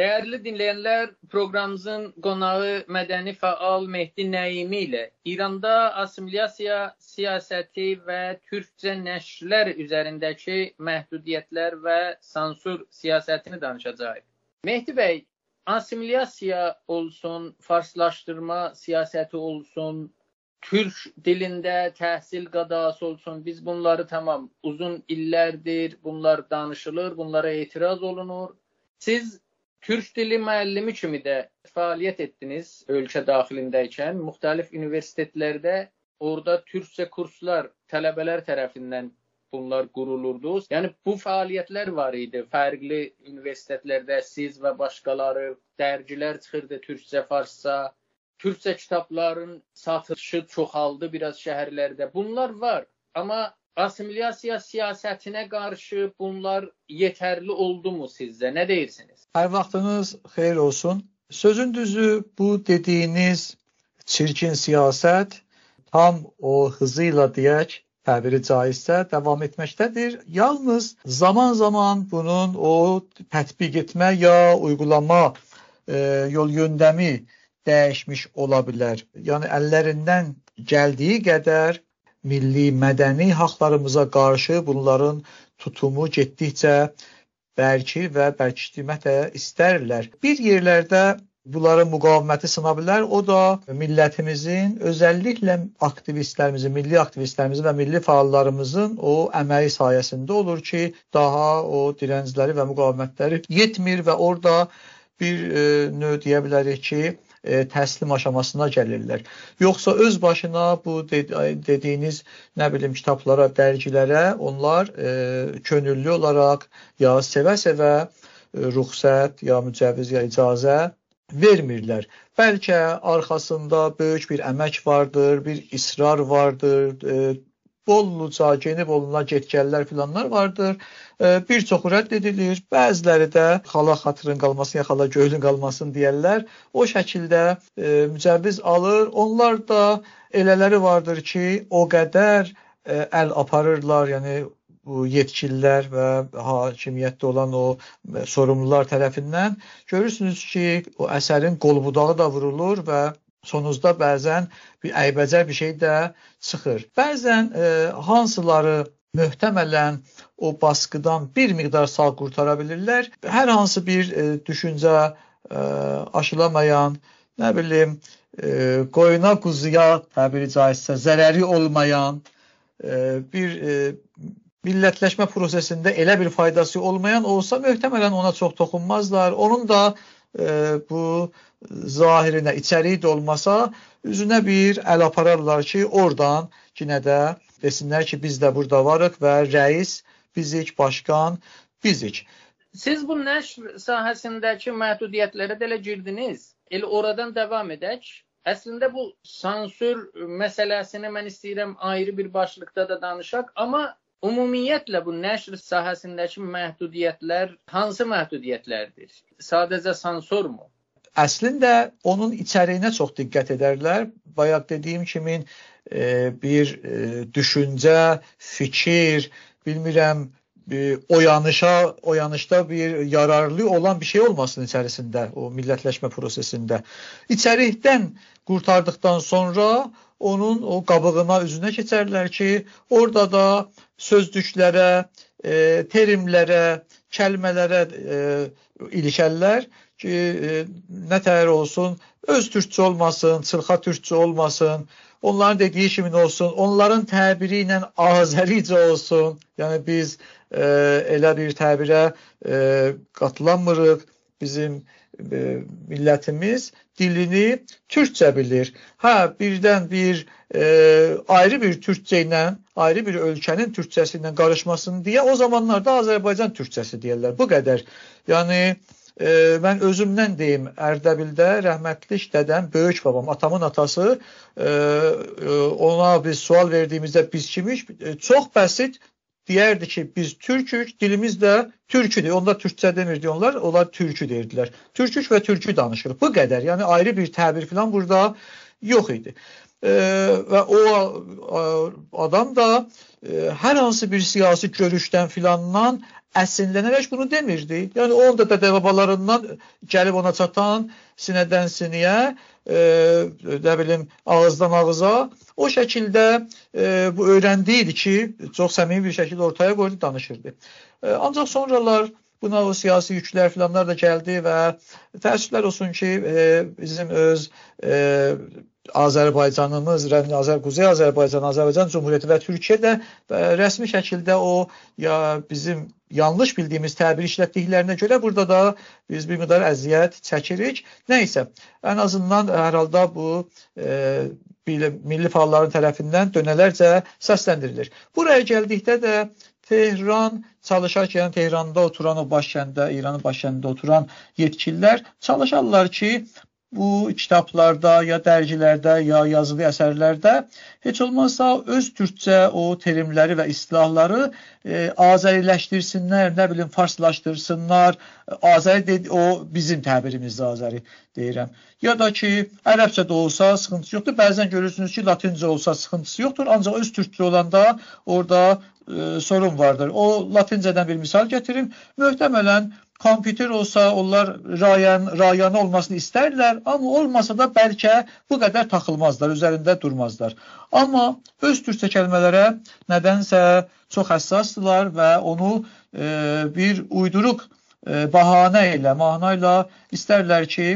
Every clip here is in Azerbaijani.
Dəyərli dinləyənlər, proqramımızın qonağı mədəni fəal Mehdi Nəimi ilə İranda assimilyasiya siyasəti və türkcə nəşrlər üzərindəki məhdudiyyətlər və sansur siyasətini danışacağıq. Mehdi bəy, assimilyasiya olsun, farslaşdırma siyasəti olsun, türk dilində təhsil qadağası olsun. Biz bunları tamam uzun illərdir bunlar danışılır, bunlara etiraz olunur. Siz Türk dili müəllimi kimi də fəaliyyət etdiniz ölkə daxilindəykən, müxtəlif universitetlərdə orada türkcə kurslar tələbələr tərəfindən bunlar qurulurdu. Yəni bu fəaliyyətlər var idi. Fərqli universitetlərdə siz və başqaları dərgilər çıxırdı türkcə, farsça. Türkcə kitabların satışı çoxaldı biraz şəhərlərdə. Bunlar var. Amma assimilyasiya siyasətinə qarşı bunlar yetərli oldumu sizcə? Nə deyirsiniz? Hər vaxtınız xeyir olsun. Sözün düzü bu dediyiniz çirkin siyasət tam o hızı ilə deyək, təbiri caizsə davam etməkdədir. Yalnız zaman-zaman bunun o tətbiq etmə ya uygulama e, yol yöndəmi dəyişmiş ola bilər. Yəni əllərindən gəldiyi qədər milli mədəni haqlarımıza qarşı bunların tutumu getdikcə bərki və bərkitmək də istərlər. Bir yerlərdə bunların müqaviməti sına bilər. O da millətimizin, özəlliklə aktivistlərimizin, milli aktivistlərimizin və milli fəallarımızın o əməyi sayəsində olur ki, daha o dirəncləri və müqavimətləri yetmir və orada bir e, növ deyə bilərik ki, e, təslim aşamasına gəlirlər. Yoxsa öz başına bu dediyiniz nə bilim kitablara, dərgilərə onlar e, könüllü olaraq ya sevə-sevə e, ruxsat ya mücəviz ya icazə vermirlər. Bəlkə arxasında böyük bir əmək vardır, bir israr vardır, e, bolluca genib olunan getgəllər filanlar vardır. Bir çoxu rədd edilir. Bəziləri də xala xatırın qalmasın, ya xala göylün qalmasın deyərlər. O şəkildə e, mücəbbiz alır. Onlar da elələri vardır ki, o qədər e, əl aparırlar, yəni bu yetkililər və hakimiyyətdə olan o e, sorumlular tərəfindən görürsünüz ki, o əsərin qolbudağı da vurulur və sonuzda bəzən bir əybəcər bir şey də çıxır. Bəzən e, hansıları möhtəmələn o baskıdan bir miqdar sağ qurtara bilirlər. Hər hansı bir e, düşüncə e, aşılamayan, nə bilim, e, qoyuna quzuya təbiri caizsə zərəri olmayan e, bir e, millətləşmə prosesində elə bir faydası olmayan olsa möhtəmələn ona çox toxunmazlar. Onun da e, bu zahirinə, içəriyi də olmasa, üzünə bir əl apararlar ki, oradan yenə də desinlər ki, biz də burada varıq və rəis bizik, başqan bizik. Siz bu nəşr sahəsindəki məhdudiyyətlərə də elə girdiniz. Elə oradan davam edək. Əslində bu sansür məsələsini mən istəyirəm ayrı bir başlıqda da danışaq, amma ümumiyyətlə bu nəşr sahəsindəki məhdudiyyətlər hansı məhdudiyyətlərdir? Sadəcə sansurmu? Əslində onun içəriyinə çox diqqət edərlər. Bayaq dediyim kimi e, bir e, düşüncə, fikir, bilmirəm, e, oyanışa, oyanışda bir yararlı olan bir şey olmasın içərisində, o millətləşmə prosesində. İçərikdən qurtardıqdan sonra onun o qabığına, üzünə keçərlər ki, orada da sözdüklərə, e, terimlərə, kəlmələrə e, ilişərlər ki, e, nə təhər olsun, öz türkçə olmasın, çılxa türkçə olmasın, onların dediyi kimi olsun, onların təbiri ilə Azəricə olsun. Yəni biz e, elə bir təbirə e, qatılanmırıq. Bizim e, millətimiz dilini türkçə bilir. Hə, birdən bir e, ayrı bir türkçə ilə, ayrı bir ölkənin türkçəsi ilə qarışmasın deyə o zamanlarda Azərbaycan türkçəsi deyirlər. Bu qədər. Yəni e, mən özümdən deyim, Ərdəbildə rəhmətlik dədəm, böyük babam, atamın atası e, e, ona biz sual verdiyimizdə biz kimik? E, çox bəsit deyərdi ki, biz türkük, dilimiz də türküdür. Onlar türkçə demirdi onlar, onlar türkü deyirdilər. Türkük və türkü danışırıq. Bu qədər. Yəni ayrı bir təbir falan burada yox idi. E, və o a, adam da e, hər hansı bir siyasi görüşdən filandan əsinlənərək bunu demirdi. Yəni onun da dədə-babalarından gəlib ona çatan sinədən siniyə, e, nə bilim, ağızdan ağıza o şəkildə e, bu öyrəndiydi ki, çox səmimi bir şəkildə ortaya qoydu, danışırdı. E, ancaq sonralar buna o siyasi yüklər filanlar da gəldi və təəssüflər olsun ki, e, bizim öz e, Azərbaycanımız, Azər Quzey Azərbaycan, Azərbaycan Cümhuriyyəti və Türkiyə də rəsmi şəkildə o ya bizim yanlış bildiyimiz təbir işlətdiklərinə görə burada da biz bir qədər əziyyət çəkirik. Nə isə ən azından hər halda bu e, milli fəalların tərəfindən dönələrcə səsləndirilir. Buraya gəldikdə də Tehran çalışarkən Tehranda oturan o baş kəndə, İranın baş kəndində oturan yetkililər çalışarlar ki, bu kitablarda, ya dərgilərdə, ya yazılı əsərlərdə heç olmazsa öz türkcə o terimləri və istilahları e, azəriləşdirsinlər, nə bilim farslaşdırsınlar. Azəri dedi, o bizim təbirimizdə Azəri deyirəm. Ya da ki, ərəbcə də olsa sıxıntısı yoxdur. Bəzən görürsünüz ki, latincə olsa sıxıntısı yoxdur, ancaq öz türkcə olanda orada e, sorun vardır. O latincədən bir misal gətirim. Möhtəmələn kompüter olsa onlar rayan, rayanı olmasını istərlər, amma olmasa da bəlkə bu qədər taxılmazlar, üzərində durmazlar. Amma öz türkçə kəlmələrə nədənsə çox həssasdırlar və onu e, bir uyduruq e, bahanə ilə, mana ilə istərlər ki,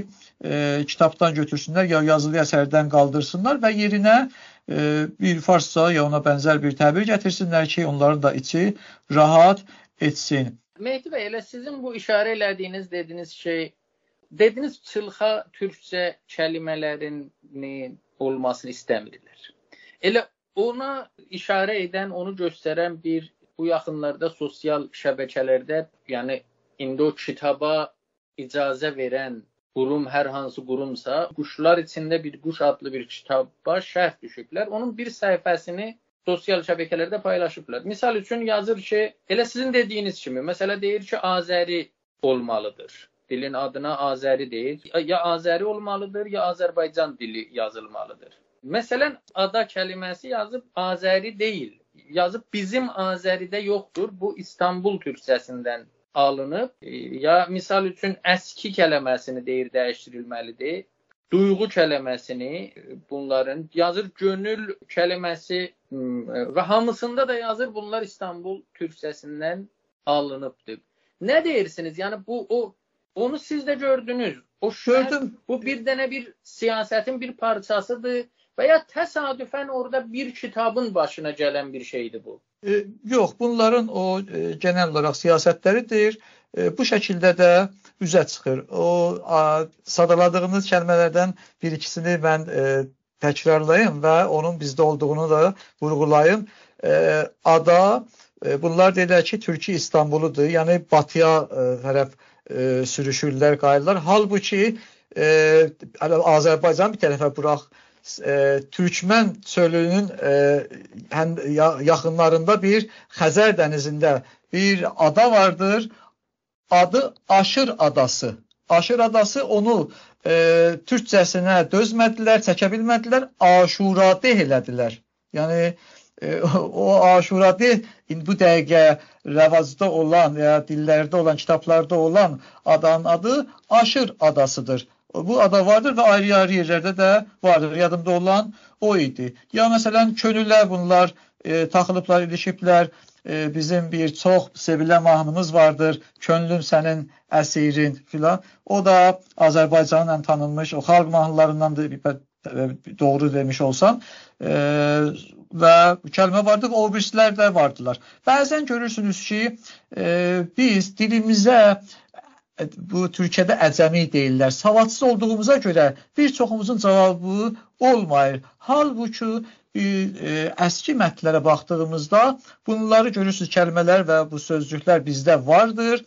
e, kitabdan götürsünlər ya yazılı əsərdən qaldırsınlar və yerinə e, bir farsça ya ona bənzər bir təbir gətirsinlər ki, onların da içi rahat etsin. Mehdi bəy, elə sizin bu işarə elədiyiniz, dediniz şey, dediniz çılxa türkcə kəlimələrin olmasını istəmirlər. Elə ona işarə edən, onu göstərən bir bu yaxınlarda sosial şəbəkələrdə, yəni indi o kitaba icazə verən qurum hər hansı qurumsa, quşlar içində bir quş adlı bir kitaba şərh düşüblər. Onun bir səhifəsini sosial şəbəkələrdə paylaşıblar. Misal üçün yazır ki, elə sizin dediyiniz kimi, məsələ deyir ki, Azəri olmalıdır. Dilin adına Azəri deyir. Ya Azəri olmalıdır, ya Azərbaycan dili yazılmalıdır. Məsələn, ada kəlməsi yazıb Azəri deyil. Yazıb bizim Azəridə yoxdur. Bu İstanbul türkçəsindən alınıb. Ya misal üçün əski kəlməsini deyir dəyişdirilməlidir duyğu kəlməsini bunların yazır gönül kəlməsi və hamısında da yazır bunlar İstanbul türkçəsindən alınıbdır. Nə deyirsiniz? Yəni bu o onu siz də gördünüz. O gördüm. Bu bir dənə bir siyasətin bir parçasıdır və ya təsadüfən orada bir kitabın başına gələn bir şeydir bu. E, yox, bunların o e, genel olaraq siyasətləridir. E, bu şəkildə də üzə çıxır. O a, sadaladığınız kəlmələrdən bir ikisini mən e, təkrarlayım və onun bizdə olduğunu da vurğulayım. E, ada e, bunlar deyirlər ki, Türkiyə İstanbuludur. Yəni batıya e, tərəf e, sürüşürlər, qayırlar. Halbuki e, Azərbaycan bir tərəfə burax e, Türkmən çölünün e, həm yaxınlarında bir Xəzər dənizində bir ada vardır adı Aşır adası. Aşır adası onu e, türkçəsinə dözmədilər, çəkə bilmədilər, Aşuradeh elədilər. Yəni e, o Aşuradeh indi bu dəqiqə rəvazda olan ya dillərdə olan, kitablarda olan adanın adı Aşır adasıdır. Bu ada vardır və ayrı-ayrı yerlərdə də vardır. Yadımda olan o idi. Ya məsələn könüllər bunlar e, taxılıblar, ilişiblər e, bizim bir çox sevilən mahnımız vardır. Könlüm sənin əsirin filan. O da Azərbaycanın ən tanınmış o xalq mahnılarındandır. Doğru demiş olsam. E, və kəlmə vardı, o birisilər də vardılar. Bəzən görürsünüz ki, e, biz dilimizə e, bu Türkiyədə əcəmi deyirlər. Savadsız olduğumuza görə bir çoxumuzun cavabı olmayır. Halbuki əski mətnlərə baxdığımızda bunları görürsüz kəlmələr və bu sözcüklər bizdə vardır.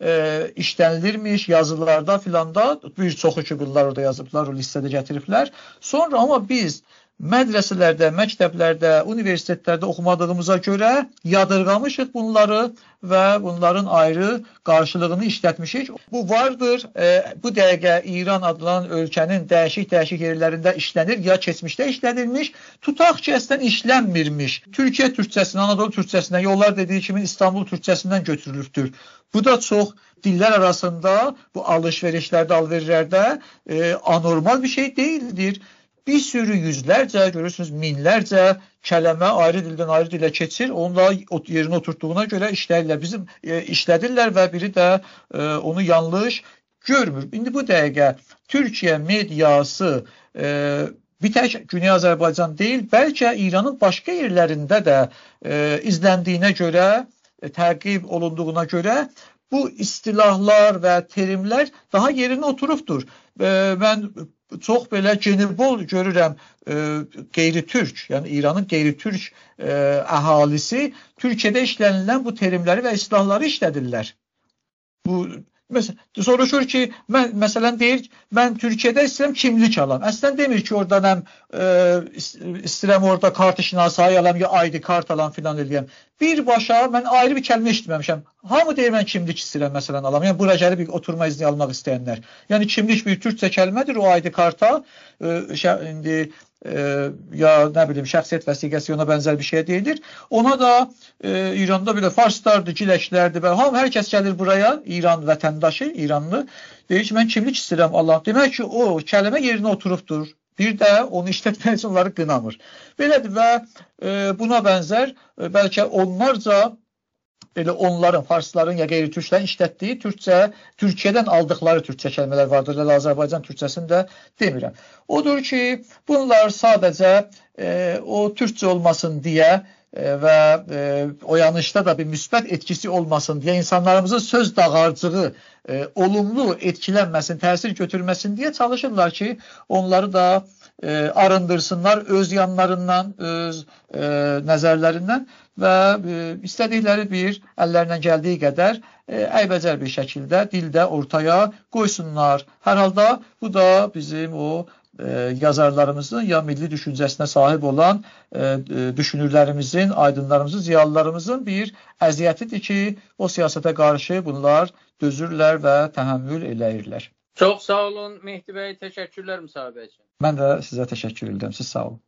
E, işlənilirmiş yazılarda filanda bir çoxu ki bunlar orada yazıblar, o listədə gətiriblər. Sonra amma biz mədrəsələrdə, məktəblərdə, universitetlərdə oxumadığımıza görə yadırğamışıq bunları və bunların ayrı qarşılığını işlətmişik. Bu vardır. E, bu dəqiqə İran adlanan ölkənin dəyişik-dəyişik yerlərində işlənir, ya keçmişdə işlədilmiş, tutaq ki, əslən işlənmirmiş. Türkiyə türkçəsindən, Anadolu türkçəsindən, yollar dediyi kimi İstanbul türkçəsindən götürülübdür. Bu da çox dillər arasında bu alış-verişlərdə, alverlərdə e, anormal bir şey deyildir bir sürü yüzlərcə, görürsünüz, minlərcə kələmə ayrı dildən ayrı dilə keçir. Onunla yerinə oturtduğuna görə işləyirlər. Bizim e, işlədirlər və biri də e, onu yanlış görmür. İndi bu dəqiqə Türkiyə mediası e, bir tək Güney Azərbaycan deyil, bəlkə İranın başqa yerlərində də e, izləndiyinə görə, e, təqib olunduğuna görə bu istilahlar və terimlər daha yerinə oturubdur. E, mən çox belə genibol görürəm e, qeyri-türk, yəni İranın qeyri-türk e, əhalisi Türkiyədə işlənilən bu terimləri və istilahları işlədirlər. Bu Məsələn, soruşur ki, mən məsələn deyir, mən Türkiyədə istəyirəm kimlik alam. Əslən demir ki, oradan həm e, istəyirəm orada kart şinasayı alam ya ID kart alam filan eləyəm. Birbaşa mən ayrı bir kəlmə eşitməmişəm. Hamı deyir mən kimlik istəyirəm məsələn alam. Yəni bura gəlib bir oturma izni almaq istəyənlər. Yəni kimlik bir türkçə kəlmədir o ID karta. E, indi e, ya nə bilim şəxsiyyət vəsiqəsi ona bənzər bir şey deyilir. Ona da e, İranda belə farslardır, giləklərdir və hamı hər kəs gəlir buraya, İran vətəndaşı, İranlı deyir ki, mən kimlik istəyirəm Allah. Demək ki, o kəlmə yerinə oturubdur. Bir də onu işlətmək üçün onları qınamır. Belədir və e, buna bənzər e, bəlkə onlarca elə onların, farsların ya qeyri-türklərin işlətdiyi türkcə, Türkiyədən aldıqları türkçə kəlmələr vardır. Elə Azərbaycan türkçəsini də demirəm. Odur ki, bunlar sadəcə e, o türkçə olmasın deyə və e, oyanışda da bir müsbət etkisi olmasın deyə insanlarımızın söz dağarcığı e, olumlu etkilənməsin, təsir götürməsin deyə çalışırlar ki, onları da e, arındırsınlar öz yanlarından, öz e, nəzərlərindən və e, istədikləri bir əllərindən gəldiyi qədər e, əybəcər bir şəkildə dildə ortaya qoysunlar. Hər halda bu da bizim o e, yazarlarımızın ya milli düşüncəsinə sahib olan e, e, düşünürlərimizin, aydınlarımızın, ziyalılarımızın bir əziyyətidir ki, o siyasətə qarşı bunlar dözürlər və təhəmmül eləyirlər. Çox sağ olun Mehdi bəy, təşəkkürlər müsahibə üçün. Mən də sizə təşəkkür edirəm. Siz sağ olun.